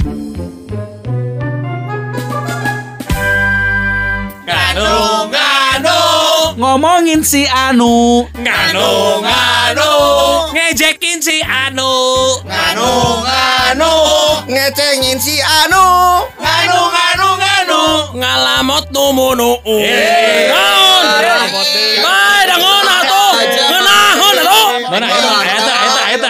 Nganu, nganu, Ngomongin si Anu. Nganu, nganu, ngejekin si Anu, nganu, nganu, ngecengin si Anu. Nganu, nganu, nganu, ngalamot numunu. Naon? Bae dangon atuh. Ngeunahon atuh. Mana eta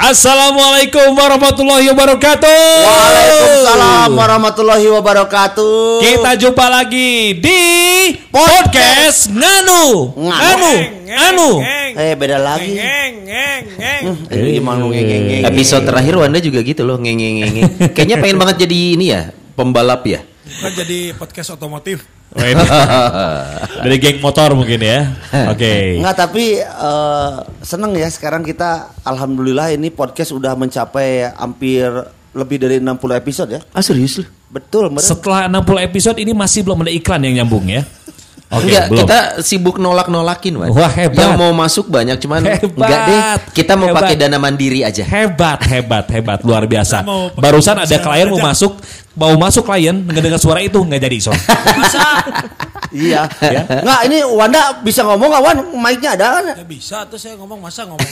Assalamualaikum warahmatullahi wabarakatuh Waalaikumsalam warahmatullahi wabarakatuh Kita jumpa lagi di podcast Nganu Anu Anu Eh beda lagi Ngeng, ngeng, ngeng. Eh, gimana ngeng Episode terakhir Wanda juga gitu loh ngeng ngeng ngeng. Kayaknya pengen banget jadi ini ya pembalap ya. Kan jadi podcast otomotif. Dari geng motor mungkin ya Oke Enggak tapi eh, seneng ya sekarang kita Alhamdulillah ini podcast udah mencapai hampir lebih dari 60 episode ya Ah serius lu? Betul meren. Setelah 60 episode ini masih belum ada iklan yang nyambung ya Oke Enggak, belum kita sibuk nolak-nolakin, Wan. Wah, hebat. Yang mau masuk banyak, cuman Hebat. enggak deh. Kita mau Hebat. pakai dana mandiri aja. Hebat, hebat, hebat, luar biasa. Barusan ada klien mau masuk, mau masuk klien ngedengar suara itu nggak jadi so. Iya Enggak ini Wanda bisa ngomong gak Wan Mic-nya ada kan Ya bisa tuh saya ngomong masa ngomong.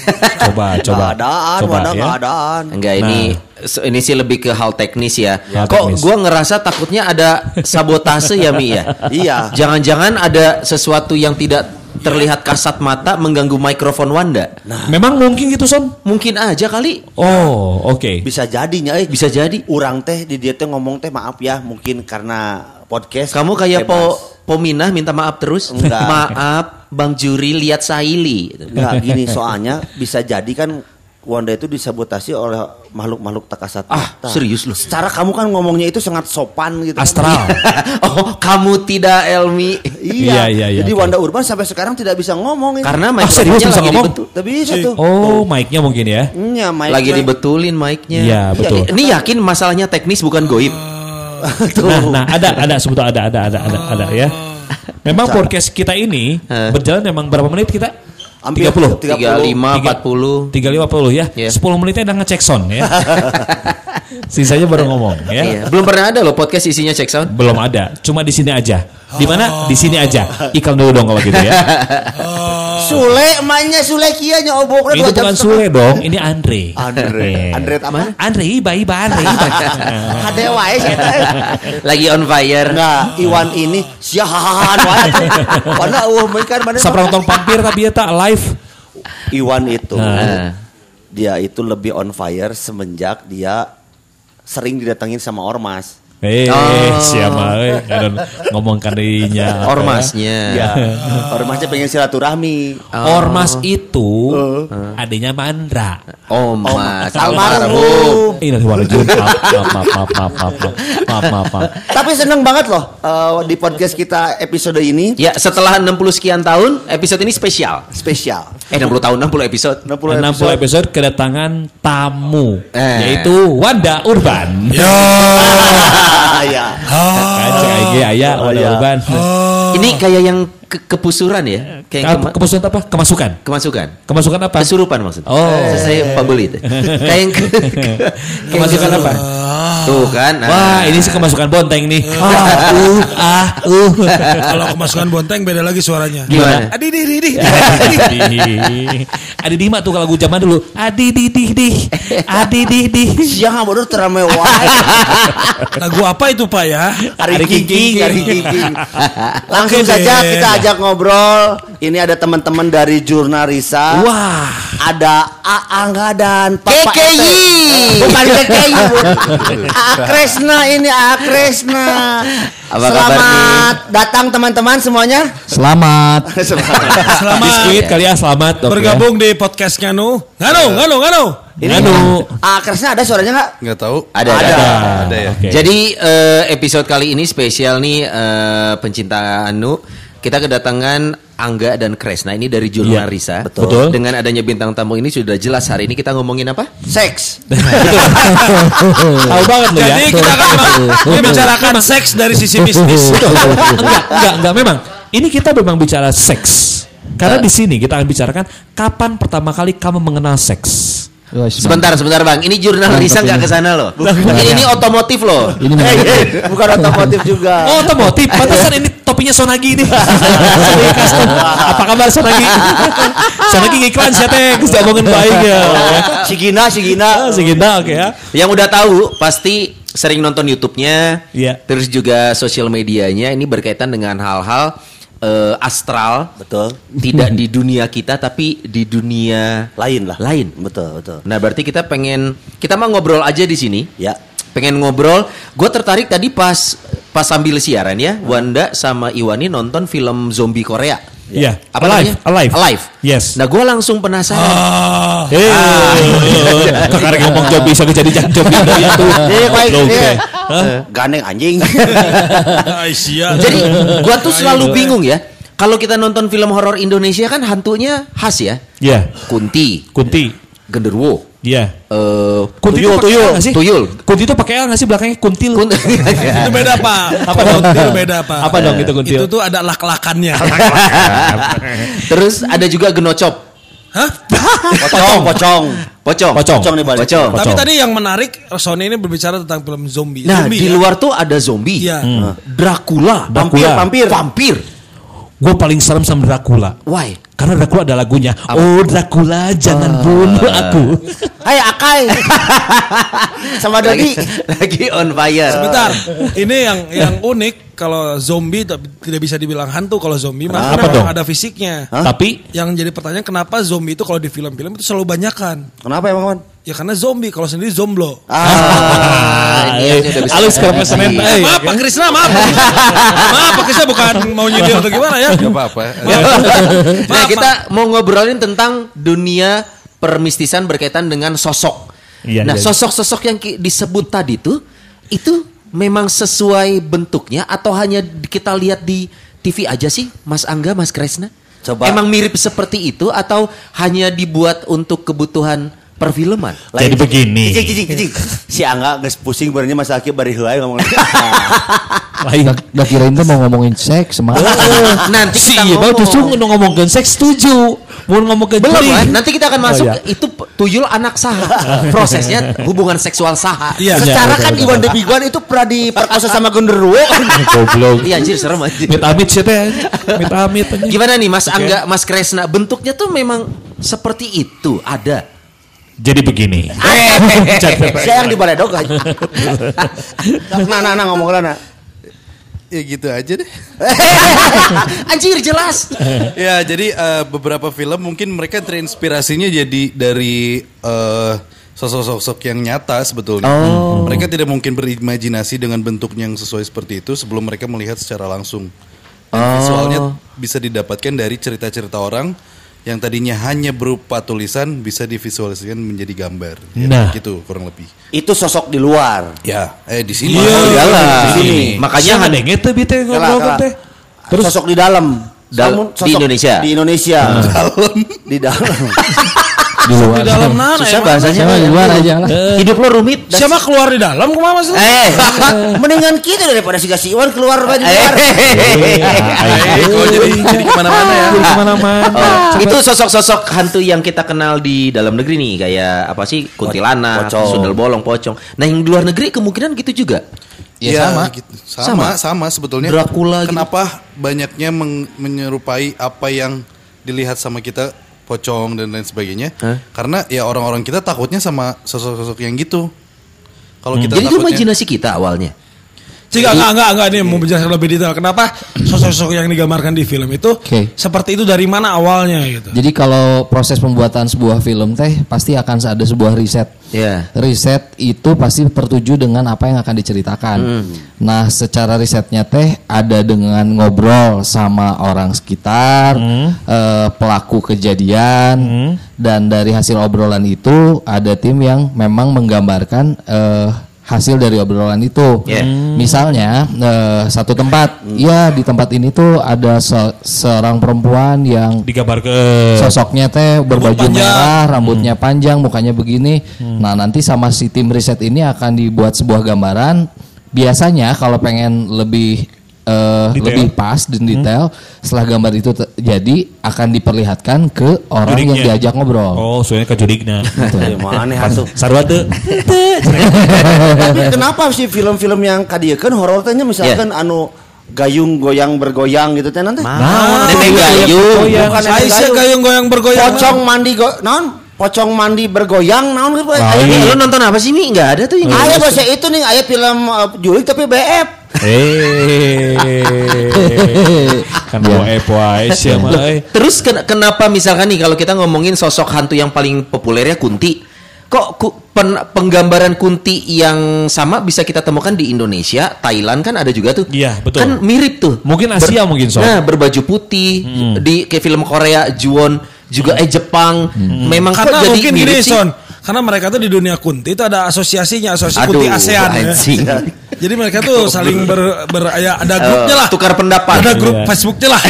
Coba, coba, Nggak adaan coba Wanda ya. nggak adaan Enggak ini se- ini sih lebih ke hal teknis ya. Ya, Kok teknis. gua ngerasa takutnya ada sabotase ya Mi ya? Iya Jangan-jangan ada sesuatu yang tidak terlihat kasat mata mengganggu mikrofon Wanda. Memang mungkin gitu son? Mungkin aja kali. Oh, oke. Bisa jadinya eh Bisa jadi. Urang teh di dia teh ngomong teh maaf ya Mungkin karena podcast Kamu kayak bebas. po Pominah minta maaf terus. Enggak. Maaf, Bang Juri lihat Saili. Enggak gini soalnya bisa jadi kan Wanda itu disabotasi oleh makhluk-makhluk tak kasat Ah, mata. serius lu? Secara kamu kan ngomongnya itu sangat sopan gitu. kan. Astral. oh, kamu tidak Elmi. Iya, Iya, iya, iya, Jadi oke. Wanda Urban sampai sekarang tidak bisa ngomong. ini. Karena Ah, serius mikrofonnya bisa lagi ngomong? dibetul. Tapi bisa tuh. Oh, mic-nya mungkin ya? Iya, mic-nya. Lagi dibetulin mic-nya. Iya, betul. Ini yakin masalahnya teknis bukan goib. Tuh. Nah, nah ada, ada sebetulnya ada, ada, ada, ada, ada ya. Memang podcast kita ini berjalan memang berapa menit kita? Hampir 30. 35, Tiga- 40. 350 ya. Iya. 10 menitnya udah ngecek sound ya. Sisanya baru ngomong ya. Iya. Belum pernah ada loh podcast isinya check sound. Belum ada, cuma di sini aja. Di mana? Di sini aja. Iklan dulu dong kalau gitu ya. Sule, mainnya Sule kia nyobok Ini bukan Sule dong, ini Andre. Andre. Eh. Andre apa? Andre, iba, iba, Andre, iba. Hade wae sih. Lagi on fire. Nah, Iwan ini siahan wae. Mana uh kan mana? Saprang pampir tapi ya tak live. Iwan itu Nah. dia itu lebih on fire semenjak dia sering didatengin sama ormas. Eh, oh. siapa eh, Kalian ngomong kadinya. Ya? Ormasnya. Ya. Ormasnya pengen silaturahmi. Oh. Ormas itu uh. adanya Mandra. Oh, oh Almarhum. Ini walaupun maaf, maaf. Tapi seneng banget loh uh, di podcast kita episode ini. Ya, setelah 60 sekian tahun, episode ini spesial. Spesial. Eh, 60 tahun, 60 episode. 60 episode, 60 episode kedatangan tamu, eh. yaitu Wanda Urban. Yo. ya. Ini kayak yang ke- kepusuran ya? Kayak Ka- kema- Kemasukan apa? Kemasukan. kemasukan. Kemasukan apa? Kesurupan maksudnya. Oh. Saya Pak Beli itu. Kayak yang ke- Kemasukan apa? Tuh kan. nah. Wah, ini sih kemasukan bonteng nih. Ah, uh, ah, uh. Kalau kemasukan bonteng beda lagi suaranya. Gimana? Adi di di di. Adi di mah tuh kalau lagu zaman dulu. Adi di di di. Adi di di. Siang bodoh terame wae. Lagu apa itu Pak ya? Hari Kiki, hari Kiki. Langsung saja kita ajak ngobrol. Ini ada teman-teman dari Jurnarisa. Wah. Ada Aangga dan Papa KKI. Bukan KKI. Bu. A Kresna ini A Kresna. Apa kabar Selamat datang teman-teman semuanya. Selamat. Selamat Biskuit kali ya selamat. Bergabung di podcast Nganu. Nganu, Nganu, Nganu. Ya. Anu. A Kresna ada suaranya nggak? Nggak tahu. Ada, Ada. ada. Ada ya. Oke. Jadi eh, episode kali ini spesial nih eh, pencinta Anu. Kita kedatangan Angga dan Kresna ini dari jurnal Iya, Risa. betul. Dengan adanya bintang tamu ini sudah jelas hari ini kita ngomongin apa? Seks. Tahu banget lo ya. Jadi kita akan membicarakan seks dari sisi bisnis. enggak, enggak, enggak memang. Ini kita memang bicara seks. Karena di sini kita akan bicarakan kapan pertama kali kamu mengenal seks. Sebentar, sebentar Bang. Ini jurnal Risa nggak ke sana loh. Ini, ini otomotif loh. Ini bukan otomotif juga. Oh, otomotif. Pantesan ini topinya Sonagi. Sonagi custom. Apa kabar Sonagi? Sonagi ngiklan siapa teh? Geus diomongin baik ya. Si Gina, si Gina. Ah, Seginda oke ya. Yang udah tahu pasti sering nonton YouTube-nya, Iya. terus juga sosial medianya ini berkaitan dengan hal-hal eh, astral, Betul. tidak di dunia kita tapi di dunia Lain lah. Lain. Betul, betul. Nah, berarti kita pengen kita mau ngobrol aja di sini. Ya. Pengen ngobrol. Gue tertarik tadi pas pas sambil siaran ya, Wanda sama Iwani nonton film zombie Korea. Iya. Apa Alive, namanya? alive. Alive. Yes. Nah, gue langsung penasaran. Ah, Eh, kakak ngomong job bisa jadi job itu. Iya, baik. Iya. Gandeng anjing. Jadi gua tuh selalu bingung ya. Kalau kita nonton film horor Indonesia kan hantunya khas ya. Iya. Kunti, Kunti. genderuwo, Iya. eh Kunti tuyul, itu pakai tuyul, sih? tuyul. Kunti itu pakai L nggak sih belakangnya kuntil? Kun- itu beda pak. Apa dong? Itu beda pak. Apa dong itu kuntil? Itu tuh ada lak-lakannya. Terus ada juga genocop, Hah? Pocong, pocong. pocong. Pocong. Pocong nih balik. Pocong. Tapi tadi yang menarik Sony ini berbicara tentang film zombie. Nah, zombie di ya? luar tuh ada zombie. Iya. Hmm. Dracula, Dracula. vampir, vampir. Gue paling serem sama Dracula. Why? Karena Dracula ada lagunya. Oh Dracula jangan bunuh aku. Hai Akai. Sama Lagi, Dodi. lagi on fire. Sebentar, ini yang yang unik kalau zombie tapi tidak bisa dibilang hantu kalau zombie mah Apa memang dong? ada fisiknya. Tapi Yang jadi pertanyaan kenapa zombie itu kalau di film-film itu selalu banyakan? Kenapa emang, Man? Ya karena zombie kalau sendiri zomblo. Ah, ini yang sudah bisa Alus deteksi. Eh, maaf Pak Krisna, maaf. Pak Krisna. maaf Pak Krisna bukan mau nyindir atau gimana ya? Gak apa-apa. nah, Kita mau ngobrolin tentang dunia permistisan berkaitan dengan sosok. Iya, nah, iya, iya. sosok-sosok yang ki- disebut tadi tuh itu memang sesuai bentuknya atau hanya kita lihat di TV aja sih, Mas Angga, Mas Kresna? Coba. Emang mirip seperti itu atau hanya dibuat untuk kebutuhan perfilman? Jadi begini. Cicing, cicing, cicing. Si Angga geus pusing berarti Mas Aki bari heula ngomong. Lain. Udah kirain tuh mau ngomongin seks semangat. Nanti Si kita iya ngomong. justru ngomongin seks setuju. Mau ngomongin Belum kan? Nanti kita akan masuk iya. itu tuyul anak saha. Prosesnya hubungan seksual saha. Iya. Secara kan Iwan The Big One itu pernah diperkosa sama genderuwo. Goblok. Iya anjir serem anjir. Mit amit sih teh. Mit amit. Gimana nih Mas Angga, Mas Kresna, bentuknya tuh memang seperti itu, ada. Jadi begini. Saya yang di balai dog aja. Nah, nah, nah ngomong lah, nah. Ya gitu aja deh. Anjir jelas. ya jadi eh, beberapa film mungkin mereka terinspirasinya jadi dari eh, sosok-sosok yang nyata sebetulnya. Mereka tidak mungkin berimajinasi dengan bentuk yang sesuai seperti itu sebelum mereka melihat secara langsung. Dan visualnya bisa didapatkan dari cerita-cerita orang yang tadinya hanya berupa tulisan bisa divisualisasikan menjadi gambar. Ya, Nah. gitu kurang lebih. Itu sosok di luar. Ya, eh di sini. Iya, di dalam. Di sini. Makanya deh gitu bite Kalah, ngobrol teh. Terus sosok di dalam. Dal- di Indonesia. Di Indonesia. Di dalam. Di luar. Di dalam mana susah bahasanya. Sama di luar aja lah. Hidup lo rumit. Siapa keluar di dalam ke mana mas? Eh. Mendingan kita daripada si si Iwan keluar di luar. Eh, kok jadi jadi ke mana-mana ya? Ke mana-mana. Oh, itu sosok-sosok hantu yang kita kenal di dalam negeri nih kayak apa sih kuntilanak, sundel bolong, pocong. Nah yang di luar negeri kemungkinan gitu juga. Ya, sama. gitu. sama, sama, sebetulnya. Dracula gitu. Kenapa banyaknya meng- menyerupai apa yang dilihat sama kita pocong dan lain sebagainya? Hah? Karena ya orang-orang kita takutnya sama sosok-sosok yang gitu. Kalau kita Jadi itu takutnya imajinasi kita awalnya. Jika enggak enggak enggak nih mau menjelaskan lebih detail kenapa sosok-sosok yang digambarkan di film itu Oke. seperti itu dari mana awalnya gitu. Jadi kalau proses pembuatan sebuah film teh pasti akan ada sebuah riset. Ya. Riset itu pasti tertuju dengan apa yang akan diceritakan. Nah, secara risetnya teh ada dengan ngobrol sama orang sekitar, eh, pelaku kejadian, dan dari hasil obrolan itu ada tim yang memang menggambarkan eh, hasil dari obrolan itu. Yeah. Misalnya eh, satu tempat, ya di tempat ini tuh ada se- seorang perempuan yang Digambar ke sosoknya teh berbaju panjang. merah, rambutnya panjang, mukanya begini. Nah, nanti sama si tim riset ini akan dibuat sebuah gambaran. Biasanya kalau pengen lebih eh, Detail. lebih pas dan detail, setelah gambar itu jadi akan diperlihatkan ke orang yang Judiknya. diajak ngobrol. Oh, soalnya ke judiknya. Eh, Mana atuh. Sarua. Tapi kenapa sih film-film yang kadiekeun horor teh nya misalkan anu gayung goyang bergoyang gitu teh nanti? Nah, nenek gayung. Bukan Saya nenek sih gayung. gayung goyang bergoyang. Pocong mandi go naon? Pocong mandi bergoyang naon gitu. Film- lu nonton apa sih Mi? Enggak ada tuh yang Aya bahasa itu nih, aya film uh, Julik tapi BF. Eh. Kan wae sih mah. eh. Terus ken- kenapa misalkan nih kalau kita ngomongin sosok hantu yang paling populer ya Kunti, kok ku- pen- penggambaran Kunti yang sama bisa kita temukan di Indonesia, Thailand kan ada juga tuh. Iya, betul. Kan mirip tuh. Mungkin Asia mungkin, Sob. Nah, berbaju putih di kayak film Korea, Juwon, juga eh Jepang. Memang kok Karena jadi mungkin mirip gini sih? Son, karena mereka tuh di dunia kunti itu ada asosiasinya, asosiasi Aduh, kunti ASEAN ya. Jadi mereka tuh saling ber, ber- ya, ada grupnya Eh, lah. tukar pendapat. Ada grup Iya. Facebooknya lah.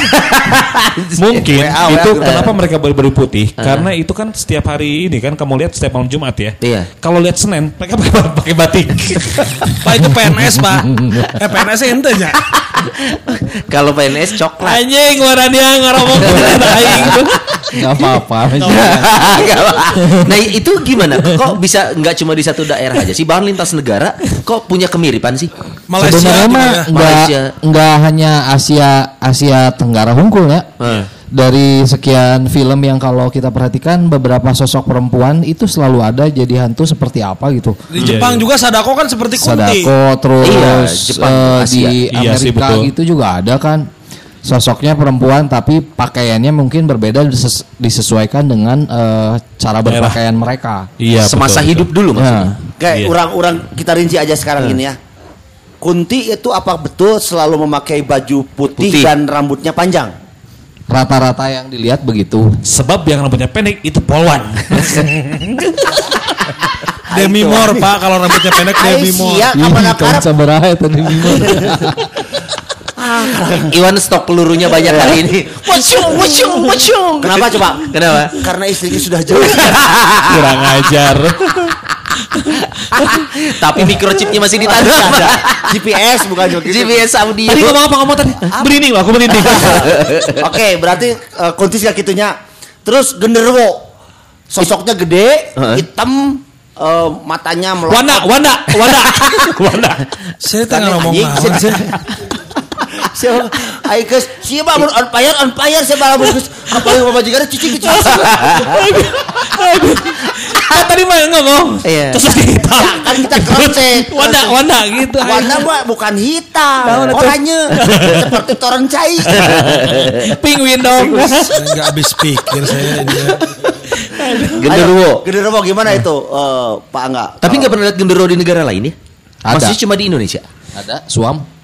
Mungkin WA, itu WA. kenapa mereka berbaju putih? Karena itu kan setiap hari ini kan kamu lihat setiap malam Jumat ya. Iya. Kalau lihat Senin mereka pakai pakai batik. Pak itu PNS pak. Eh PNS ente nya. Kalau PNS coklat. Anjing warna dia ngaromong aing. Nggak apa-apa. nah itu gimana? Kok bisa nggak cuma di satu daerah aja sih? Bahkan lintas negara kok punya kemiripan sih? Malaysia Sebenarnya gimana? mah nggak Malaysia. nggak hanya Asia Asia Tenggara Hungkul ya. Hmm. Dari sekian film yang kalau kita perhatikan beberapa sosok perempuan itu selalu ada jadi hantu seperti apa gitu. Di Iya, Jepang iya. juga Sadako kan seperti kunti. Sadako terus Iya, Jepang, Asia. di Iya sih, Amerika betul. gitu juga ada kan sosoknya perempuan tapi pakaiannya mungkin berbeda dises- disesuaikan dengan eh, cara berpakaian mereka. Iya. Semasa betul, hidup dulu maksudnya. Nah, Kayak Iya. orang-orang kita rinci aja sekarang ini ya. Kunti itu apa betul selalu memakai baju putih, Putih. dan rambutnya panjang? rata-rata yang dilihat begitu. Sebab yang rambutnya pendek itu polwan. Demi Moore pak kalau rambutnya pendek Demi Moore. Aisyah kapan Ih, akarap? tadi Iwan stok pelurunya banyak hari ini. Wacung, wacung, wacung. Kenapa coba? Kenapa? Karena istrinya sudah jauh. Kurang ajar. Tapi microchipnya masih ditanam. ada. GPS bukan joki. GPS audio. Tadi ngomong apa ngomong tadi? Berinding lah, aku berinding. Oke, berarti uh, kunti sih gitunya. Terus genderuwo. Sosoknya gede, hitam, uh, matanya melotot. Wanda, Wanda, Wanda, Wanda. Saya tengah ngomong sih. Siapa? Ayo guys, siapa mun on fire on fire siapa guys? Apa yang bapak juga cuci cuci. Ah, tadi mah ngomong. Iya. Terus kita. Kan kita cross check. Wanda, Wanda gitu. Warna mah bukan hitam, oranye seperti toren cai. Penguin dong. Saya nggak habis pikir saya ini. ya. Genderuwo. Genderuwo gimana itu, eh, Pak Angga? Tapi nggak pernah lihat genderuwo di negara lain ya? Ada. Maksudnya cuma di Indonesia? Ada suam.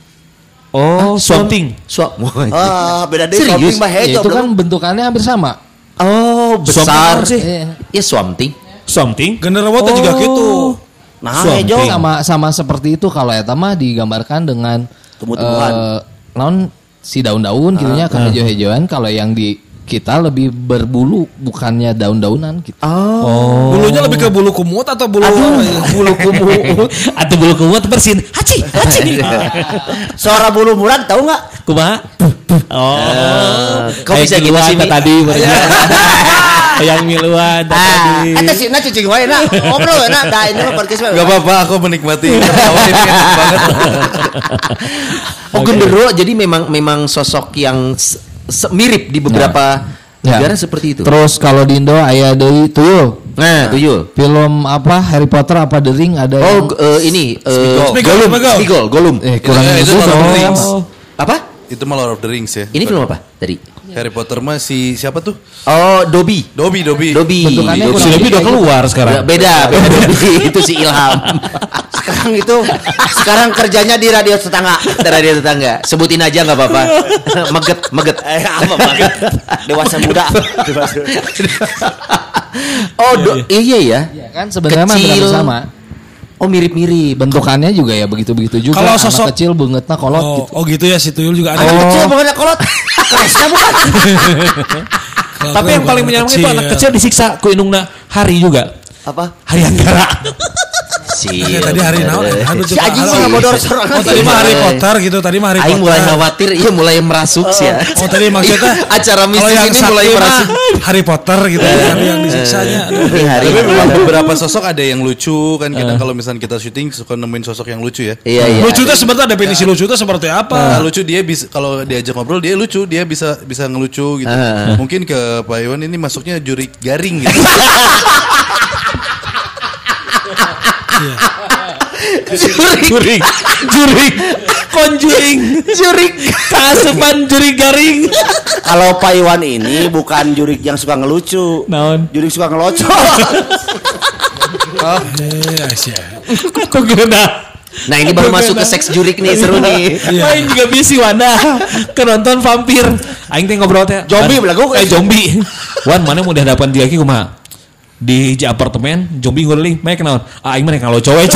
Oh, something. Suap. Ah, beda deh. Serius? shopping mah Ya, hejo, itu kan bentukannya hampir sama. Oh, besar sih. Iya. Ya something. Something. Genderuwo tuh juga gitu. Nah, hejo. sama sama seperti itu kalau eta mah digambarkan dengan Tumbuh-tumbuhan. eh, naon si daun-daun gitunya kan hijau-hijauan kalau yang di kita lebih berbulu bukannya daun-daunan gitu. Oh. Bulunya lebih ke bulu kumut atau bulu apa ya? bulu kumut. Atau bulu kumut bersin. Haci, haci. Suara bulu murad tahu nggak? Kumaha? Oh. kok bisa gitu sih, tadi? Yang miluan Ah, tadi. eta sih na cicing wae na. Ngobrol na, da ini mah podcast mah. Gak apa-apa, aku menikmati. Oh, genderuwo jadi memang memang sosok yang mirip di beberapa Ya. negara seperti itu. Terus kalau di Indo aya deui tuyul. Nah, tuyul. Film apa Harry Potter apa The Ring ada Oh, yang eh, ini eh. Gollum. Smigol, Gollum. eh kurang Itu- itu. Apa? Itu mah Lord of the Rings ya. Ini film apa? Tadi. Harry Potter mah si siapa tuh? Oh, Dobby. Dobby, Dobby. Dobby. Bentukannya Dobby. Si Debbie udah keluar sekarang. Ya, beda, beda Dobby. itu si Ilham. Sekarang itu sekarang kerjanya di radio tetangga. Radio tetangga. Sebutin aja nggak apa-apa. Meget, meget. Eh, apa banget? Dewasa muda. Oh, do- iya ya. Ya kan sebenarnya mah sama. Oh mirip-mirip. Bentukannya juga ya begitu-begitu juga. Kalau Anak sosok- kecil bungetna kolot Oh, gitu. oh gitu ya si tuyul juga ada. Anak kecil bukan anak kolot. Keresnya bukan. Tapi yang paling menyenangkan itu anak ya. kecil disiksa ku indungna hari juga. Apa? Hari Anggara. Si. Ya, tadi hari naon? ya? Anu Si Aji mah bodor serangan. Oh tadi mah Harry Potter gitu, tadi mah Harry Aing Potter. mulai khawatir, iya mulai merasuk sih ya. Oh tadi maksudnya acara mistis ini mulai merasuk. Harry Potter gitu kan yang disiksanya. Tapi memang beberapa sosok ada yang lucu kan kadang kalau misalnya kita syuting suka nemuin sosok yang lucu ya. Iya iya. Lucu itu sebenarnya definisi lucu itu seperti Nah, apa? lucu dia bisa kalau diajak ngobrol dia lucu, dia bisa bisa ngelucu gitu. Mungkin ke Pak Iwan ini masuknya juri garing gitu. Jurik. Juring. Juring. Konjuring. Jurik. Kasupan juring garing. Kalau Pak Iwan ini bukan jurik yang suka ngelucu. Naon? Jurik suka ngelocok. Eh, Aisyah. Kok gimana? Nah ini baru masuk ke seks jurik nih seru nih. Main juga bisi Wanda Kenonton vampir Aing teh ngobrol teh Zombie belagu. Eh zombie Wan mana mau dihadapan dia ki kumaha Di hiji apartemen Zombie nguling Main kenaon Ah aing mana kalau cowok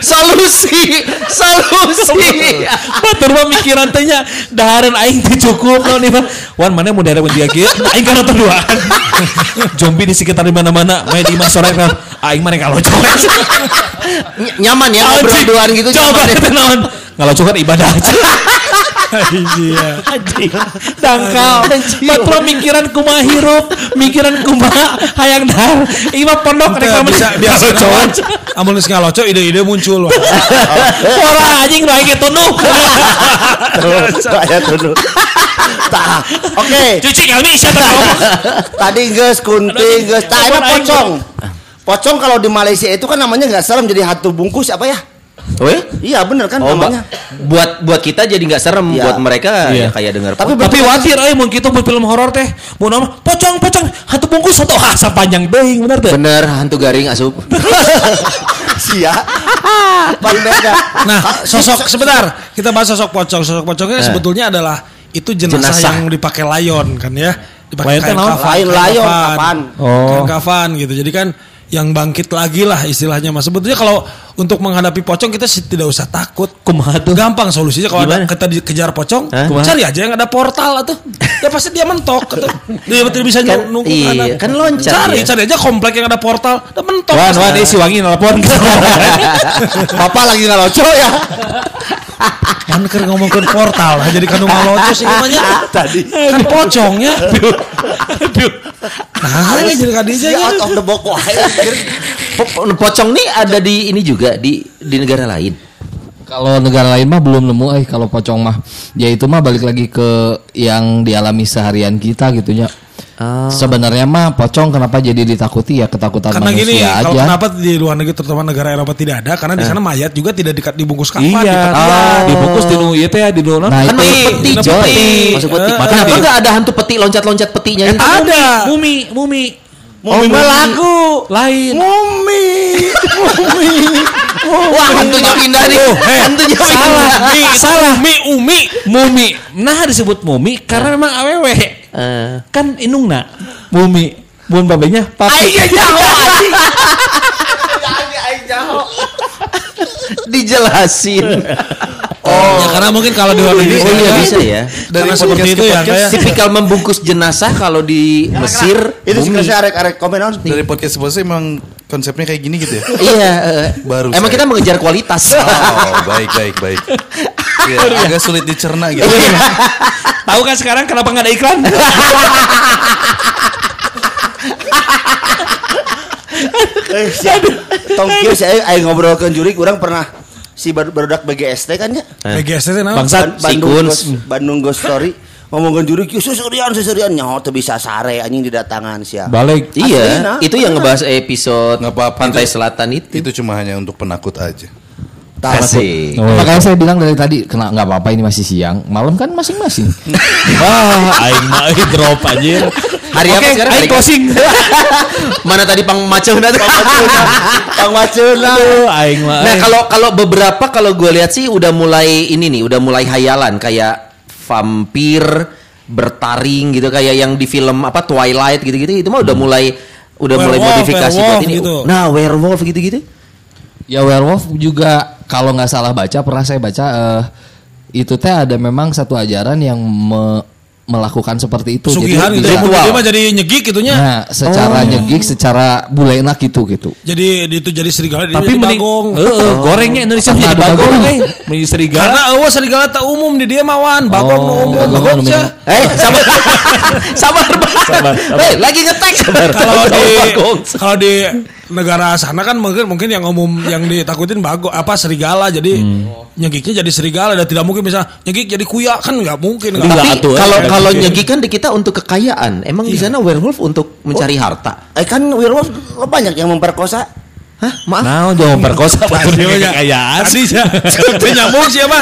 Solusi, solusi. Batur mah mikiran teh nya Dahareun aing teh cukup naon ieu mah. Wan mana mau dihadapan dia kieu Aing kan nonton duaan Zombie di sekitar di mana-mana Main di mas sore kan Aing mana kalau cowok Ny- nyaman ya ngobrol Anjing. duaan gitu Coba ya. naon Kalau cowok kan ibadah aja Iya. anjing dangkal Patro mikiran kumaha hirup mikiran kumaha hayang dar ieu mah pondok rek bisa biasa cowok. Amun geus ngaloco ide-ide muncul. ora anjing nu aing ge tunuh saya tuduh. Tah. Oke. cuci kami siapa ngomong Tadi geus kunti geus. Tah pocong. Pocong kalau di Malaysia itu kan namanya nggak serem jadi hantu bungkus apa ya? Oh ya? Iya bener kan Oh, namanya. Buat buat kita jadi nggak serem, Iya. buat mereka Iya. ya kayak dengar. Tapi tapi watir euy mun kitu mun film horor teh mun nama pocong pocong hantu bungkus atau asa panjang deui bener teh bener hantu garing asup. Sia. Nah, sosok sebentar kita bahas sosok pocong. Sosok pocongnya sebetulnya adalah itu jenazah, Jenazah. yang dipakai layon kan ya. Dipakai kain kafan. Lain kain kafan. kafan. Oh. Kain kafan gitu. Jadi kan yang bangkit lagi lah istilahnya mas. Sebetulnya kalau untuk menghadapi pocong kita sih tidak usah takut. kumaha tuh Gampang solusinya kalau ada kita dikejar pocong, Hah? cari aja yang ada portal atau ya pasti dia mentok atau dia tidak bisa Kan- nunggu iya, kan loncat Cari, dia. cari aja komplek yang ada portal, dan mentok. Wan, ini si wangi nelpon. Papa lagi ngeloco ya. Kan keur ngomongin portal, nah, jadi kanu ngaloco sih namanya. Tadi. Kan pocongnya. Nah, ini jadi kadija Dia ya. out of the box wae. Po- Pocong nih ada di ini juga di di negara lain. Kalau negara lain mah belum nemu eh kalau pocong mah. Ya itu mah balik lagi ke yang dialami seharian kita gitu ya. Sebenarnya mah pocong kenapa jadi ditakuti ya ketakutan Karena manusia gini, aja. kalau kenapa di luar negeri terutama negara Eropa tidak ada karena di sana mayat juga tidak dikat dibungkus kafan. Iya, dikat- dibungkus di nu ieu teh di nu Nah, Kan itu masuk peti, peti. Masuk peti. Eh, Kenapa eh. nggak ada hantu peti loncat-loncat petinya? Ada. Mumi, mumi. Mumi mah lagu. Lain. Mumi. Mumi. Wah, hantunya pindah nih. hantunya Salah, mi, salah. Mi, umi, mumi. Nah disebut mumi karena memang awewe. Eh. Kan indungna mumi. Mun babenya papi. Aing jauh anjing. Dijelasin. Ya karena mungkin kalau di luar negeri Oh iya ya, bisa ya. Dari Dari seperti itu ke ya kayak Tipikal membungkus jenazah kalau di Mesir. Itu saya arek-arek komen on. Dari podcast bos emang konsepnya kayak gini gitu ya. Iya. eh. Baru Emang saya. kita mengejar kualitas. Oh, baik baik baik. Ya, agak sulit dicerna gitu. Tahu kan sekarang kenapa nggak ada iklan? Eh, siap. Tong kieu saya aing ngobrolkeun jurik urang pernah si bar- barudak BGST kan ya. BGS itu nama. Bandung. Ghost, Bandung Ghost Story ngomongin jurik "Yus, susurian susurian nyaho teu bisa sare anjing didatangan sia. Balik. Iya, itu yang ngebahas episode apa-apa, Pantai itu- Selatan itu. Itu cuma hanya untuk penakut aja. Asik. Oh. Makanya saya bilang dari tadi kena nggak apa-apa ini masih siang, malam kan masing-masing. Wah, aing mah aing drop anjir. Hari apa Oke, sekarang? Hari- closing. Mana tadi pang macuna tuh? Kang Macuna. Aing mah. Nah kalau kalau beberapa kalau gue lihat sih udah mulai ini nih, udah mulai hayalan kayak vampir bertaring gitu kayak yang di film apa Twilight gitu-gitu itu mah udah mulai udah mulai Werewolf, modifikasi buat werewolf ini. gitu. Nah, werewolf gitu-gitu. Ya werewolf juga kalau nggak salah baca pernah saya baca eh, itu teh ada memang satu ajaran yang me- melakukan seperti itu. Sugihan gitu. bisa- Dia mah jadi nyegik gitunya. Nah, secara nyegik, secara bulenak gitu gitu. Jadi itu jadi serigala Tapi jadi mending bagong. Heeh, gorengnya Indonesia jadi bagong bagong. eh. Menjadi serigala. Karena eueuh serigala tak umum di dia mawan, bagong nu umum, bagong. Eh, sabar. sabar, sabar. Hei, lagi ngetek. Sabar. Kalau di kalau di negara sana kan mungkin mungkin yang umum yang ditakutin bagong apa serigala jadi nyegiknya jadi serigala dan tidak mungkin bisa nyegik jadi kuya kan nggak mungkin Tapi atuh, kalau eh. kalau nyegi kan di kita untuk kekayaan. Emang di sana werewolf untuk mencari harta. Eh kan werewolf lo banyak yang memperkosa. Hah? Maaf. Nah, jangan perkosa betul Iya, iya. kekayaan. Tadi ya, Teu nyambung sih apa?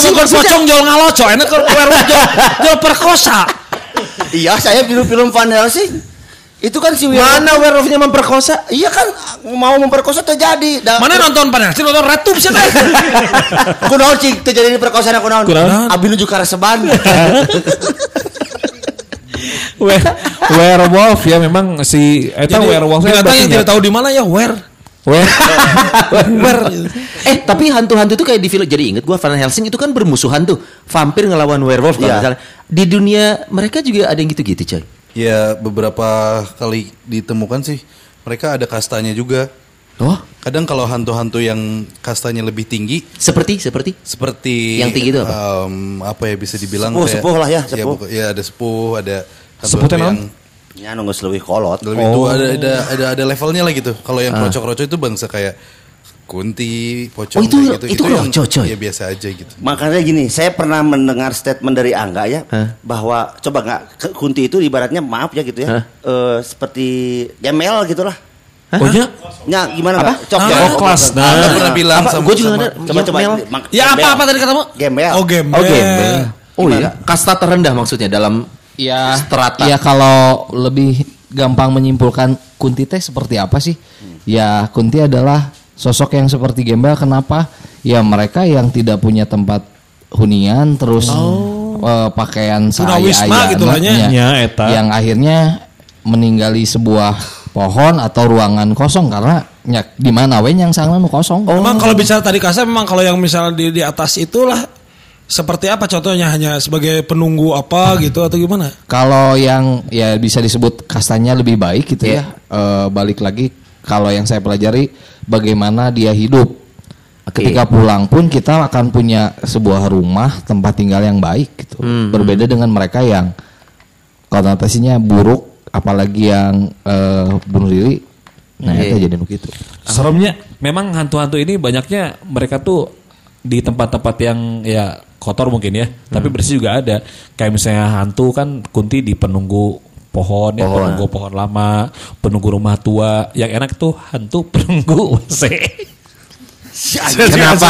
Sih maksudnya? pocong jual ngaloco, enak kalau werewolf jual, jual perkosa. Iya, saya film-film Van Helsing. Itu kan si werewolf. Mana werewolfnya memperkosa? Iya kan mau memperkosa terjadi. Da, Mana nonton panel? Sih nonton Ratu sih teh. Kunaon cing terjadi di perkosaan kunaon? Kunaon? Abi nuju ka reseban. We- werewolf ya memang si eta werewolf binatang yang tidak tahu di mana ya where. Wer. eh tapi hantu-hantu itu kayak di film jadi inget gua Van Helsing itu kan bermusuhan tuh vampir ngelawan werewolf kalau nggak salah. di dunia mereka juga ada yang gitu-gitu coy Ya beberapa kali ditemukan sih mereka ada kastanya juga. oh Kadang kalau hantu-hantu yang kastanya lebih tinggi seperti seperti seperti Yang tinggi itu apa? em, apa ya bisa dibilang Sepuh, kayak- sepuh lah ya, Ya, sepuh. pokok- ya ada sepuh, ada hantu Sepuhnya yang Ya nunggu lebih kolot. lebih tua ada ada ada ada levelnya lah gitu. Kalau yang kroco-kroco itu bangsa kayak kunti, Oh, pocong itu- kayak gitu. itu yang kroco, coy. Ya biasa aja gitu. Makanya gini, saya pernah mendengar statement dari Angga ya Hah? bahwa coba nggak kunti itu ibaratnya maaf ya gitu ya, Hah? eh, seperti gemel gitulah. Oh ya? Ya gimana Apa? Cok Ah, ya. oh, kelas. Nah. Anda pernah bilang apa sama gue juga sama- ada Coba coba. Gemel. Ya apa apa tadi katamu? Gembel. Oh gembel. oh gembel oh iya kasta terendah maksudnya dalam Ya, Strata. ya kalau lebih gampang menyimpulkan Kunti teh seperti apa sih? Ya Kunti adalah sosok yang seperti Gembel. Kenapa? Ya mereka yang tidak punya tempat hunian, terus eh, pakaian Tunawisma saya gitu. Ya, eta. yang akhirnya meninggali sebuah pohon atau ruangan kosong karena ya, di mana we yang sana nu kosong. Memang kalau bicara tadi kasar memang kalau yang misalnya di di atas itulah seperti apa contohnya hanya sebagai penunggu apa gitu atau gimana? Kalau yang ya bisa disebut kastanya lebih baik gitu ya. Eh, balik lagi kalau yang saya pelajari bagaimana dia hidup. Ketika pulang pun kita akan punya sebuah rumah tempat tinggal yang baik gitu. Berbeda dengan mereka yang konotasinya buruk apalagi yang eh, bunuh diri. Nah, Iya. itu jadi nu gitu. Seremnya memang hantu-hantu ini banyaknya mereka tuh di tempat-tempat yang ya kotor mungkin ya, tapi bersih juga ada. Kayak misalnya hantu kan kunti di penunggu pohon, ya Pohon. penunggu pohon lama, penunggu rumah tua. Yang enak tuh hantu penunggu WC. kenapa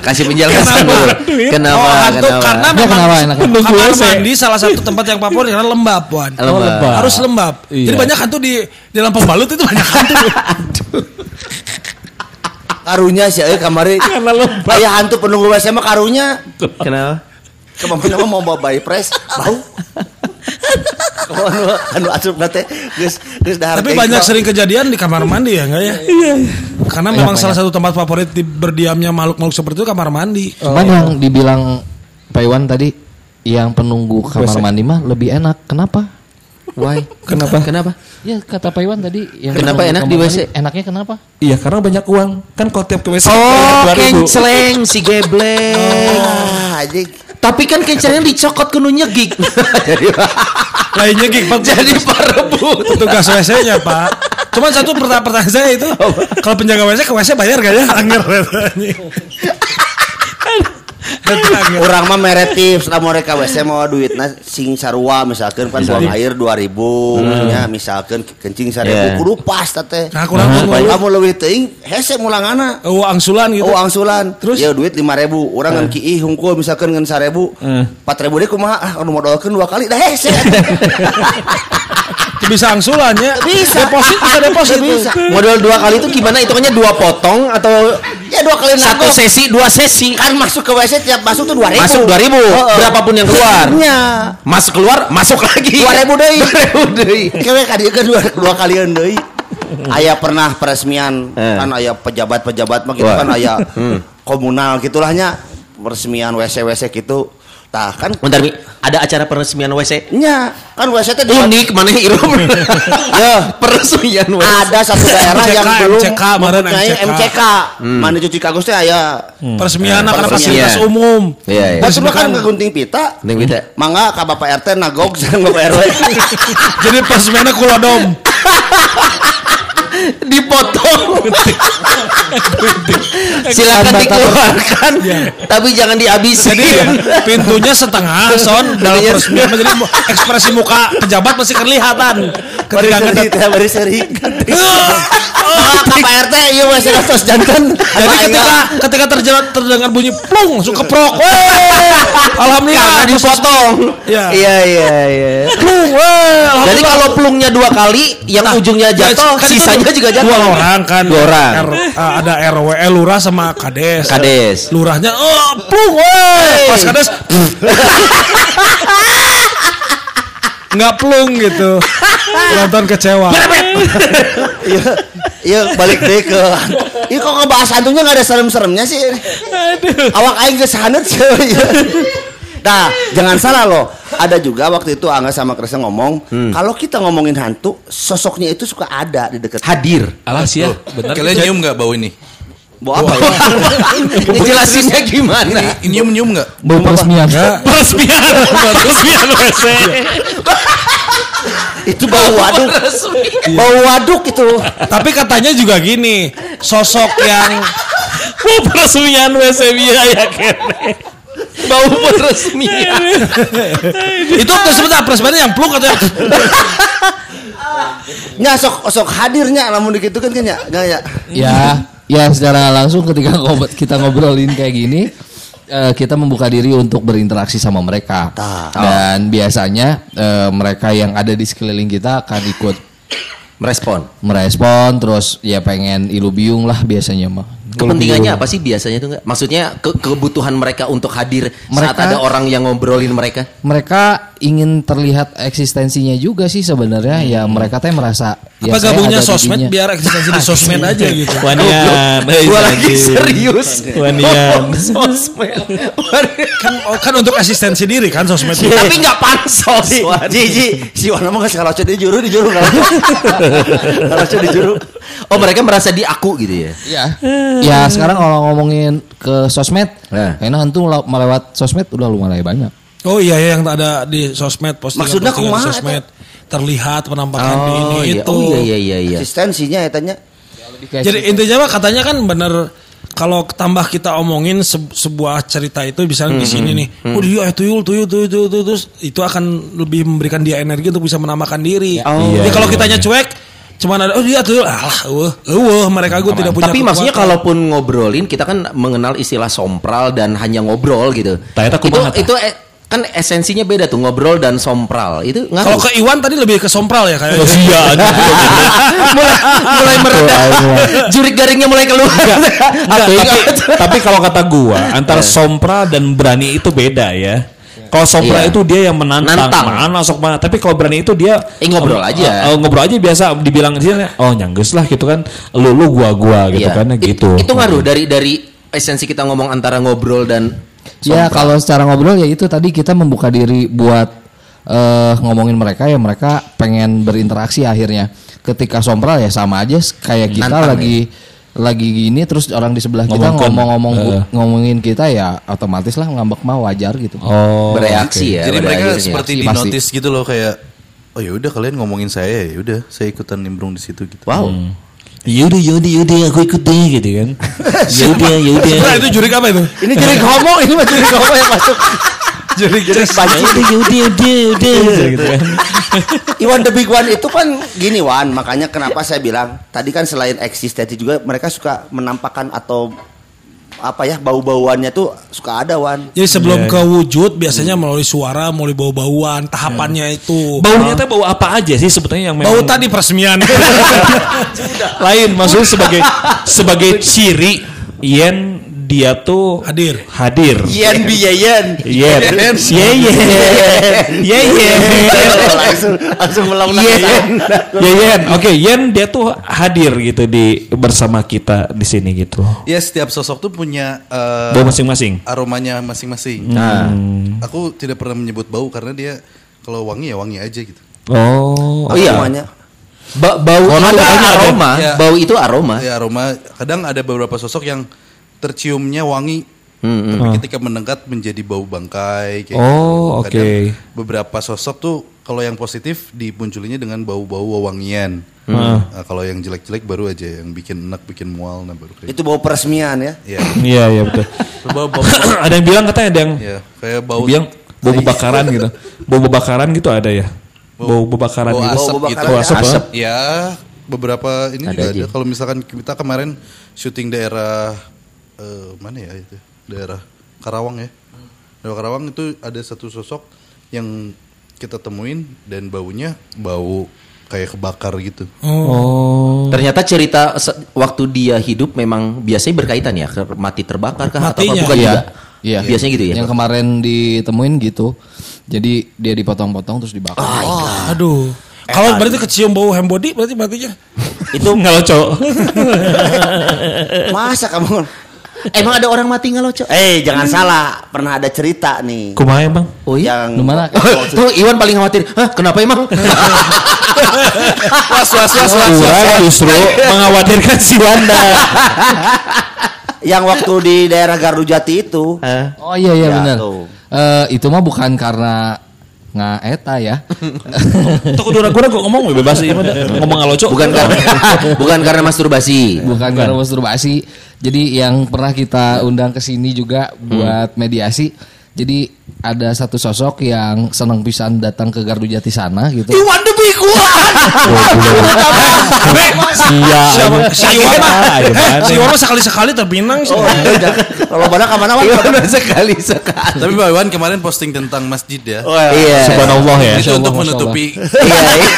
kasih penjelasan dulu kenapa oh, hantu kenapa karena Ya, memang kenapa enaknya? kamar mandi salah satu tempat yang favorit karena lembab, Wan. Lembab. lembab. Harus lembab. Iya. Jadi banyak hantu di di dalam pembalut itu banyak hantu. Karunya sih, eh kamari. Karena lembab. Ayah hantu penunggu WC mah karunya. kenapa Ke mana mau bawa bayi pres, bau. Anu anu asup nate geus geus dahar. Tapi banyak sering kejadian di kamar mandi ya enggak ya? Karena memang salah satu tempat favorit di berdiamnya makhluk-makhluk seperti itu kamar mandi. Cuman yang dibilang Pak Iwan tadi yang penunggu kamar mandi mah lebih enak. Kenapa? why kenapa kenapa Ya kata Pak Iwan tadi yang Kenapa enak di WC? Enaknya kenapa? Iya karena banyak uang kan kalau tiap ke WC oh bayar 2000. kenceleng si geblek Ah, anjing. Tapi kan kencelengnya dicokot kudu nyegik Lainnya gig Pak. jadi parebut petugas WC-nya Pak. Cuman satu pertanyaan, saya itu, kalau penjaga WC ke WC bayar gak ya? Angger. Orang mah meretif setelah mereka WC mau duitna sing sarua misalkan kan buang air 2000 nya misalkan kencing 1000 Yeah. kudu pas teh. Nah, kurang Supaya mulu. kamu leuwih teuing hese mulangana. Oh, angsulan gitu. Oh angsulan Terus? Ya duit 5000 Orang ngan kiih hungkul misalkan ngan 1000 4000 deh kumaha ah anu modalkeun dua kali dah hese bisa angsulannya. Bisa. Deposit bisa deposit. Bisa. Modal dua kali itu gimana? Hitungannya dua potong atau Ya dua kali satu nagok. sesi, dua sesi? Kan masuk ke WC tiap masuk tuh 2000. Masuk 2000, Heeh. berapapun yang keluar. Iya. Masuk keluar, masuk lagi. 2000 deui. 2000 deui. Kewe kadi kan dua, dua kalian deui. Aya pernah peresmian Eh. kan aya pejabat-pejabat mah gitu kan aya komunal gitulahnya peresmian WC-WC gitu. Tah kan Bentar, Mi. Ada acara peresmian WC? nya kan WC teh Unik mana hirup. Ya. peresmian WC. ada satu daerah yang MCK, belum MCK, kemarin MCK. MCK. Mana cuci kagus teh aya Peresmian karena Peresmian. fasilitas umum. Iya, iya. Pas kan ke gunting pita. Gunting pita. Mangga ka Bapak RT nagok jeung Bapak RW. Jadi peresmiannya kulodom. Dipotong. Silakan dikeluarkan, tapi jangan dihabisi. Jadi pintunya setengah son dalam peresmian jadi ekspresi muka pejabat masih kelihatan ketika teh bari seri. Pak RT ieu WC tos jantan. Jadi ketika ketika terdengar terdengar bunyi plung langsung keprok. Weh, Alhamdulillah Karena dipotong. Iya. Iya iya iya. Plung, Jadi kalau plungnya dua kali, yang ujungnya Ya, jatuh, kan sisanya juga jatuh. Dua orang kan. Dua orang. R- ah, ada RW, eh, lurah sama kades. Kades. Lurahnya, oh, plung, weh. Pas kades, nggak plung gitu. Nonton kecewa. Iya, iya balik deh ke. Iya kok ngebahas hantunya nggak ada serem-seremnya sih. Awak aing sih. Iya. Nah, jangan salah loh. Ada juga waktu itu Angga sama Kresa ngomong, kalau kita ngomongin hantu, sosoknya itu suka ada di dekat. Hadir. Alas ya, benar. Kalian nyium nggak bau ini? Bau apa ya? Jelasinnya gimana? Ini nyium nyium nggak? Bau peresmian. Peresmian, peresmian WC. itu bau waduk. Bau waduk itu. Tapi katanya juga gini, sosok yang Mau peresmian WC biaya kene. Bau peresmian. itu sebentar peresmiannya yang plung atau yang Nya sok sok hadirnya namun gitu kan kan ya. Nggak ya. ya ya secara langsung ketika ngob- kita ngobrolin kayak gini eh, kita membuka diri untuk berinteraksi sama mereka dan biasanya eh, mereka yang ada di sekeliling kita akan ikut Merespon. merespon terus ya pengen ilu biung lah biasanya mah Kepentingannya apa sih biasanya itu enggak? Maksudnya ke- kebutuhan mereka untuk hadir saat Mereka- ada orang yang ngobrolin mereka. mereka ingin terlihat eksistensinya juga sih sebenarnya ya mereka teh merasa ya apa gabungnya sosmed biar eksistensi di sosmed aja gitu. Wanian, hei, Gua lagi serius. Wanian. Sosmed. Kan oh, kan untuk eksistensi diri kan sosmed. Tapi nggak pansos. Wan. Ji ji si Wana mah geus kalocot di juru di juru kalocot di juru. Oh mereka merasa di aku gitu ya? ya ya sekarang kalau ngomongin ke sosmed Nah. kayaknya hantu melewat sosmed udah lumayan banyak Oh iya ya yang ada di sosmed postingan Maksudnya postingan di sosmed terlihat penampakan di ini Oh iya. itu. Oh iya iya iya iya. Eksistensinya ya tanya. Jadi intinya mah katanya kan bener kalau tambah kita omongin se- sebuah cerita itu misalnya di sini nih, oh dia eh, tuyul tuyul tuyul tuyul tuyul, terus itu akan lebih memberikan dia energi untuk bisa menambahkan diri. Jadi kalau kitanya cuek, cuman ada oh dia tuyul, alah, eueuh, eueuh, mereka gue tidak punya. Tapi maksudnya kekuatan. kalaupun ngobrolin kita kan mengenal istilah sompral dan hanya ngobrol gitu. Itu tah? itu eh, kan esensinya beda tuh ngobrol dan sompral. Itu kalau ngaruh. ke Iwan tadi lebih ke sompral ya kayaknya. Iya, mulai mulai meredah. Jurik garingnya mulai keluar. Enggak, tapi, tapi kalau kata gua antara Eh. sompral dan berani itu beda ya. Kalau sompral Iya. itu dia yang menantang, Nantang. mana sok mana. Tapi kalau berani itu dia Eh, ngobrol aja. Eh, eh, ngobrol aja biasa dibilang dia oh nyangges lah gitu kan. Lu lu gua gua gitu Iya. kan It- gitu. Itu ngaruh dari dari esensi kita ngomong antara ngobrol dan Ya kalau secara ngobrol ya itu tadi kita membuka diri buat eh, ngomongin mereka ya mereka pengen berinteraksi akhirnya. Ketika sompral ya sama aja kayak kita Nantang lagi lagi gini terus orang di sebelah kita ngomong-ngomong Eh. ngomongin kita ya otomatis lah ngambek mah wajar gitu. Oh. bereaksi ya. Jadi mereka akhirnya. seperti di notice gitu loh kayak oh ya udah kalian ngomongin saya ya udah saya ikutan nimbrung di situ gitu. Wow. Yaudah, yaudah, yaudah, aku ikut deh gitu kan. Yaudah, yaudah. Nah, itu jurik apa itu? Ini jadi ngomong, ini mah jadi ngomong yang masuk. Jadi jadi banci. Yaudah, yaudah, yaudah, yaudah. gitu kan. Iwan the big one itu kan gini Wan, makanya kenapa saya bilang tadi kan selain eksistensi juga mereka suka menampakkan atau apa ya bau-bauannya tuh suka ada wan. Jadi sebelum ke wujud biasanya melalui suara, melalui bau-bauan, tahapannya itu. Baunya teh bau apa aja sih sebetulnya yang Bau memang tadi peresmian. lain maksudnya sebagai sebagai ciri Yen dia tuh Hadir. hadir Yen bi yen. Yen Yen Yen Yen langsung langsung melong Yen Yen oke Yen dia tuh hadir gitu di bersama kita di sini gitu Ya setiap sosok tuh punya eh, bau masing-masing aromanya masing-masing. Nah, Aku tidak pernah menyebut bau karena dia kalau wangi ya wangi aja gitu. oh oh iya. Namanya. Ba- bau Konon itu katanya ada. aroma, Ya. bau itu aroma. Ya aroma kadang ada beberapa sosok yang terciumnya wangi Hmm, tapi ketika mendekat menjadi bau bangkai kayak Oh, gitu. Oke. Beberapa sosok tuh kalau yang positif dimunculinya dengan bau-bau wewangian. Hmm. Nah, kalau yang jelek-jelek baru aja yang bikin enak, bikin mual nah baru kayak. Itu bau peresmian ya. Ya. iya iya betul Bau bau ada yang bilang katanya ada yang ya, kayak bau bilang bau bebakaran gitu bau bebakaran gitu ada ya bau bebakaran bau gitu asap Bau gitu. bakaran Bau asap, Asap. Ya, beberapa ini Ada juga aja. ada. Kalau misalkan kita kemarin syuting daerah eh, mana ya itu? Daerah Karawang ya. Daerah Karawang itu ada satu sosok yang kita temuin dan baunya bau kayak kebakar gitu. oh Ternyata cerita waktu dia hidup memang biasanya berkaitan ya mati terbakar kah atau? Matinya. bukan Iya. juga? Iya. Biasanya gitu ya. Yang kemarin ditemuin gitu. Jadi dia dipotong-potong terus dibakar. Aduh. Kalau berarti kecium bau hand body berarti matinya. itu nggak cowok Masa kamu? Emang ada orang mati nggak lo, Cok? Eh jangan salah, pernah ada cerita nih. kumaha emang Oh iya. Yang mana? Tuh Iwan paling khawatir. Hah, kenapa emang? Was was was was. Kurang justru mengkhawatirkan si Wanda yang waktu di daerah Gardu Jati itu. Oh iya iya Ya, benar. Eh, itu mah bukan karena nggak eta ya. Tuh kudu ragu-ragu ngomong we, bebas ieu mah dah. ngomong ngaloco Bukan karena bukan karena masturbasi. bukan karena masturbasi. Jadi yang pernah kita undang ke sini juga buat mediasi. Jadi ada satu sosok yang senang pisan datang ke Gardu Jati sana gitu. Iwan demi Sia Si Iwan mah, ayo mana si Iwan mah sekali-sekali terpinang sih. Kalau mana ke mana wan? Iwan sekali sekali. Tapi Pak Iwan kemarin posting tentang masjid ya. Oh, ya. Iya. Subhanallah ya Itu untuk menutupi Iya. iya. Iya.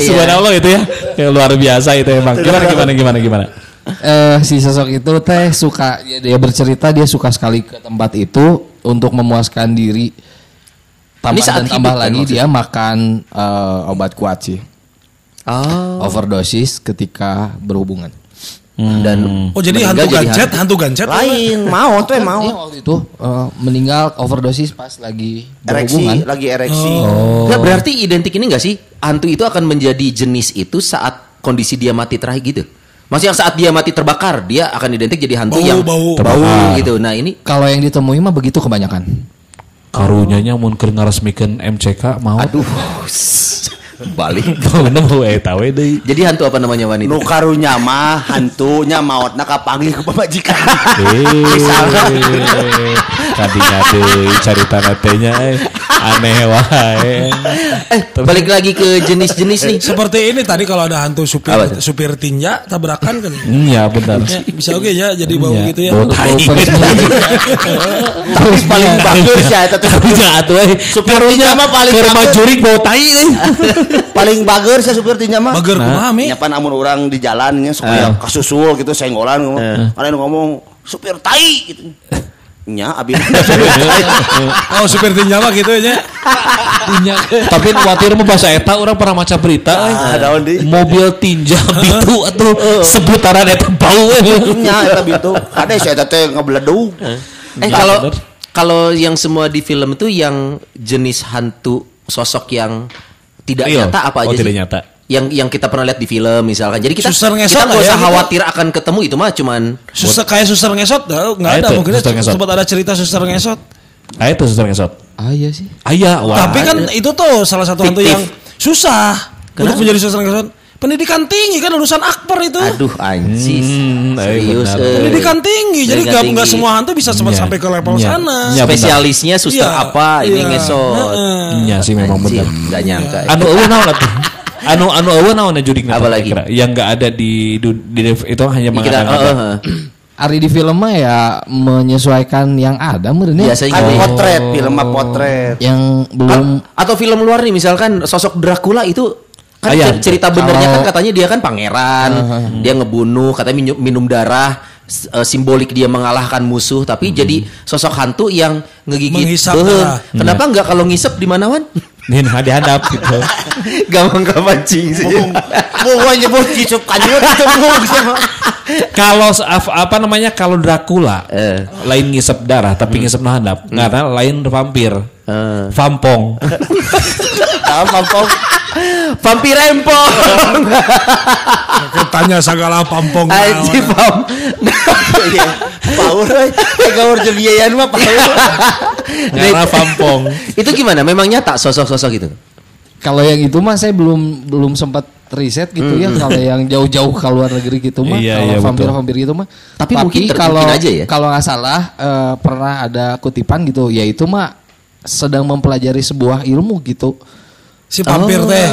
Subhanallah itu ya yang luar biasa itu emang gimana gimana gimana gimana eh si sosok itu teh suka ya dia bercerita dia suka sekali ke tempat itu untuk memuaskan diri. Tambah Ini saat dan tambah hidup kan lagi maksudnya? dia makan eh, obat kuat sih. Oh. Overdosis ketika berhubungan. Dan Oh jadi hantu jadi gancet, hantu gancet. Lain, mau tuh mau. Dia waktu itu eh, meninggal overdosis pas lagi Ereksi, berhubungan. lagi ereksi. Nggak, berarti identik ini nggak sih? Hantu itu akan menjadi jenis itu saat kondisi dia mati terakhir gitu. Maksudnya saat dia mati terbakar, dia akan identik jadi hantu Bau, yang bau. bau Terbakar. gitu. Nah ini Kalau yang ditemui mah begitu kebanyakan. karunyanya mun keur ngaresmikeun MCK mau aduh balik. deui Jadi hantu apa namanya wanita? Nu karunya mah hantunya mautna kapanggih ku pamajikan. Eh, kadinya deui carita nya eh aneh wae Eh, balik lagi ke jenis-jenis nih. Seperti ini tadi kalau ada hantu supir Apa supir tinja tabrakan kan. iya benar Ya, bisa oke ya jadi bau Iya, gitu ya. bau tai. Tapi paling bagus ya eta teh. Tapi jangan tuh eh Supirnya mah paling bagus. majurik bau tai deh Paling bager saya supir tinja mah. Bager kumaha mi? Nyapan amun orang di jalannya supaya kasusul gitu senggolan ngomong. Ada yang ngomong supir tai gitu. Nya abi. Oh supir tinja mah gitu ya. tapi khawatir mah bahasa eta orang pernah maca berita. Ah, daun di. mobil tinja bitu atau sebutaran eta bau eh. Nya eta bitu. Kade saya teh ngebledug. Eh kalau kalau yang semua di film itu yang jenis hantu sosok yang tidak Real. nyata apa Oh, aja tidak sih? nyata. Yang yang kita pernah lihat di film misalkan. Jadi kita Suster ngesot kita nggak ya, usah gitu. khawatir akan ketemu itu mah cuman Suster kayak suster ngesot nggak Ah, ada itu, mungkin sempat ada cerita suster ngesot. ah itu suster ngesot Ah iya sih. ayah wah Tapi kan itu tuh salah satu hantu yang susah untuk menjadi suster ngesot. Pendidikan tinggi kan lulusan akper itu. aduh anjis. Hmm, eh, Serius. benar. eh. Pendidikan tinggi, jadi nggak nggak semua hantu bisa sempat Iya. sampai ke level Iya. sana. Iya. benar. Spesialisnya suster Iya, apa ini iya. ngesot. iya sih memang benar nggak nyangka. anu eueuh naon atuh anu anu eueuh naon judik Apa lagi? yang nggak ada di du- di itu hanya mengatakan oh, ada. oh, oh. Ari di film mah ya menyesuaikan yang ada meureun ya. Biasanya Kan gitu. potret, film mah potret. yang belum A- atau film luar nih misalkan sosok Dracula itu kan Ah, iya. cer- cerita benernya kan Kalau- katanya dia kan pangeran, dia ngebunuh, katanya minum, minum darah, eh, simbolik dia mengalahkan musuh, tapi jadi sosok hantu yang ngegigit. Menghisap darah. Kenapa nggak kalau ngisep di mana wan? Nih nah, dihadap gitu. Gampang kepancing sih. Mau gua nyebut kicuk kanyut itu. Kalau apa namanya kalau Dracula Eh. lain ngisep darah tapi ngisep nahadap karena lain vampir. Eh. Vampong. Pampong. Vampir empong. Tanya segala pampong. Aji pam. Iya. Power. Eh gaur jeung biayaan mah power. Karena vampong. itu gimana? Memang nyata sosok-sosok itu? kalau yang itu mah saya belum belum sempat riset gitu ya kalau yang jauh-jauh ke luar negeri gitu mah Iya, kalau iya, vampir-vampir gitu mah Tapi mungkin ter- kalau mungkin aja ya. kalau nggak salah eh, pernah ada kutipan gitu ya itu mah sedang mempelajari sebuah ilmu gitu Si vampir Oh. teh.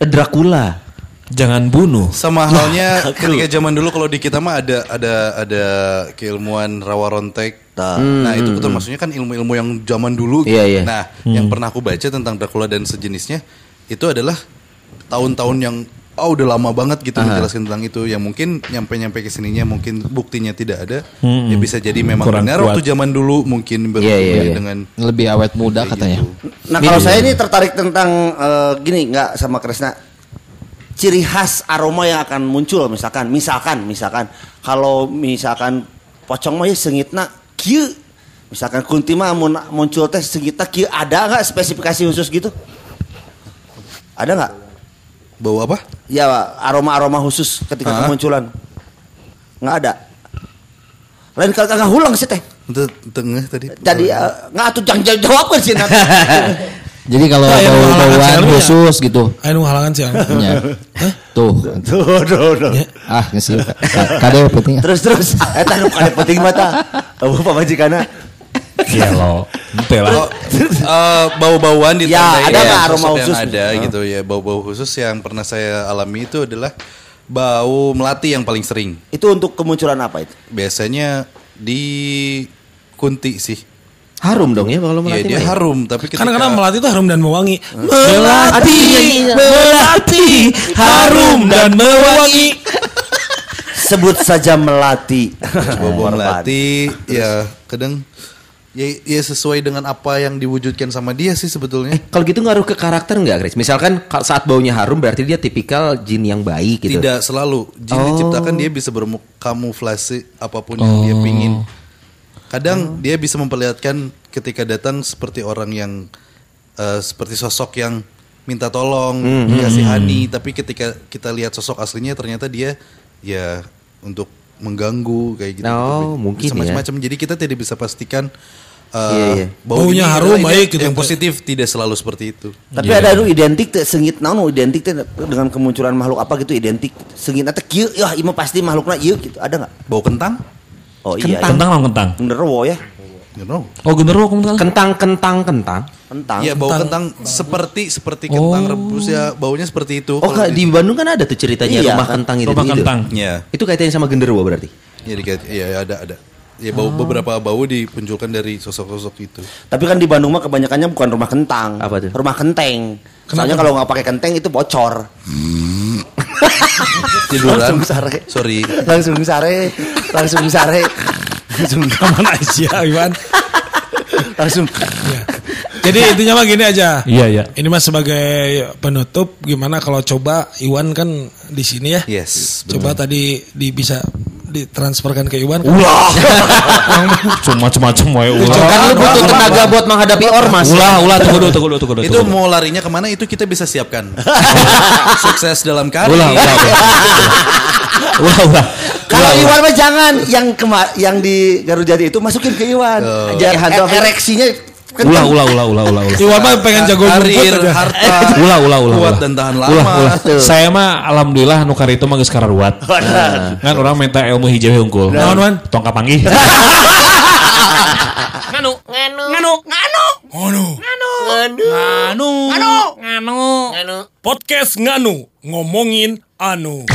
Eh, Dracula. Jangan bunuh. Sama halnya ketika zaman dulu kalau di kita mah ada ada ada keilmuan rawa rontek. Nah, itu betul maksudnya kan ilmu-ilmu yang zaman dulu. Iya, iya. Nah, yang pernah aku baca tentang Dracula dan sejenisnya itu adalah tahun-tahun yang oh udah lama banget gitu menjelaskan tentang itu yang mungkin nyampe-nyampe ke sininya mungkin buktinya tidak ada. Ya bisa jadi memang Kurang benar kuat. waktu zaman dulu mungkin Iya, iya, iya. dengan lebih awet muda katanya gitu. Nah, kalau saya ini tertarik tentang eh, gini nggak sama Kresna. Ciri khas aroma yang akan muncul misalkan, misalkan, misalkan kalau misalkan pocong mah ya sengitna kieu. Misalkan kunti mah mun muncul teh sengitna kieu ada nggak spesifikasi khusus gitu? Ada nggak? Bau apa? Ya aroma-aroma khusus ketika Hah? kemunculan. Nggak ada. Lain kali nggak hulang sih teh. Itu tengah tadi. Jadi eh, nggak tuh jangan jawab jawabkan sih nanti. jadi kalau Oh, iya, bau halangan bauan siang ya. khusus gitu Ayo halangan sih. ya. tuh tuh, tuh, tuh. ah ngasih kade penting Terus terus. Eta nu kada penting mata. Oh, pamajikana. Iya lo. Ente lah. Eh, bau-bauan di Ya, ada nggak aroma khusus? yang ada gitu ya bau-bau khusus yang pernah saya alami itu adalah bau melati yang paling sering Itu untuk kemunculan apa itu? biasanya di kunti sih Harum dong ya kalau ya melati. dia mah ya? harum tapi ketika Karena karena melati itu harum dan mewangi. Melati, melati, harum dan mewangi. Sebut saja melati. bau melati ya kadang ya, ya sesuai dengan apa yang diwujudkan sama dia sih sebetulnya Kalau gitu ngaruh ke karakter nggak, Grace? Misalkan saat baunya harum berarti dia tipikal jin yang baik gitu. tidak selalu jin Oh. diciptakan dia bisa berkamuflase apa pun yang dia pingin kadang dia bisa memperlihatkan ketika datang seperti orang yang eh, seperti sosok yang minta tolong dikasihani tapi ketika kita lihat sosok aslinya ternyata dia ya untuk mengganggu kayak gitu Oh, mungkin ya. macam-macam jadi kita tidak bisa pastikan eh, Iya, iya. bau Baunya harum, baik gitu. yang positif tidak selalu seperti itu Tapi ada nu identik teh sengit naon identik teh dengan kemunculan makhluk apa gitu identik. Sengitna teh kieu ya ieu mah pasti makhlukna ieu gitu. Ada nggak? bau kentang Oh iya. iya. Kentang lah kentang. Genderuwo ya. Oh genderuwo kentang. Kentang, kentang, kentang. Kentang. Iya bau kentang seperti seperti kentang rebus ya baunya seperti itu. Oh, di Bandung kan ada tuh ceritanya Iya, rumah kentang itu. Rumah gitu. kentang. Iya, Itu kaitannya sama genderuwo berarti. iya iya ada ada. Ya bau beberapa bau dipunculkan dari sosok-sosok itu. Tapi kan di Bandung mah kebanyakannya bukan rumah kentang. Apa tuh? Rumah kenteng. Soalnya kalau nggak pakai kenteng itu bocor. Tiduran. Langsung sare. Sorry. Langsung sare, langsung sare. Langsung Aman aja Iwan. langsung Ya. Jadi intinya mah gini aja. Iya iya. Ini mah sebagai penutup gimana kalau coba Iwan kan di sini ya. Yes. Coba tadi di bisa ditransferkan ke Iwan. Ulah. Cuma macam-macam wae ulah. Kan lu butuh tenaga buat menghadapi ormas. Ulah, ulah tunggu dulu, tunggu dulu, tunggu dulu. Itu mau larinya ke mana itu kita bisa siapkan. Sukses dalam karir. Ulah, ulah, ulah. Ulah, ulah. Kalau Iwan mah jangan yang kema yang di Garujati itu masukin ke Iwan. Jangan hantu apa? ereksinya Ulah, ulah, ulah, ulah, ulah, ulah. Iwan mah pengen jago karir, harta, Ulah, ulah, ulah. kuat ulah. dan tahan Ulah, lama. ulah. Saya mah alhamdulillah nu itu mah geus kararuat. Kan orang minta ilmu hijau unggul. Naon, Wan? Tong kapanggih. Nganu. Nganu. Nganu. Podcast Nganu ngomongin anu.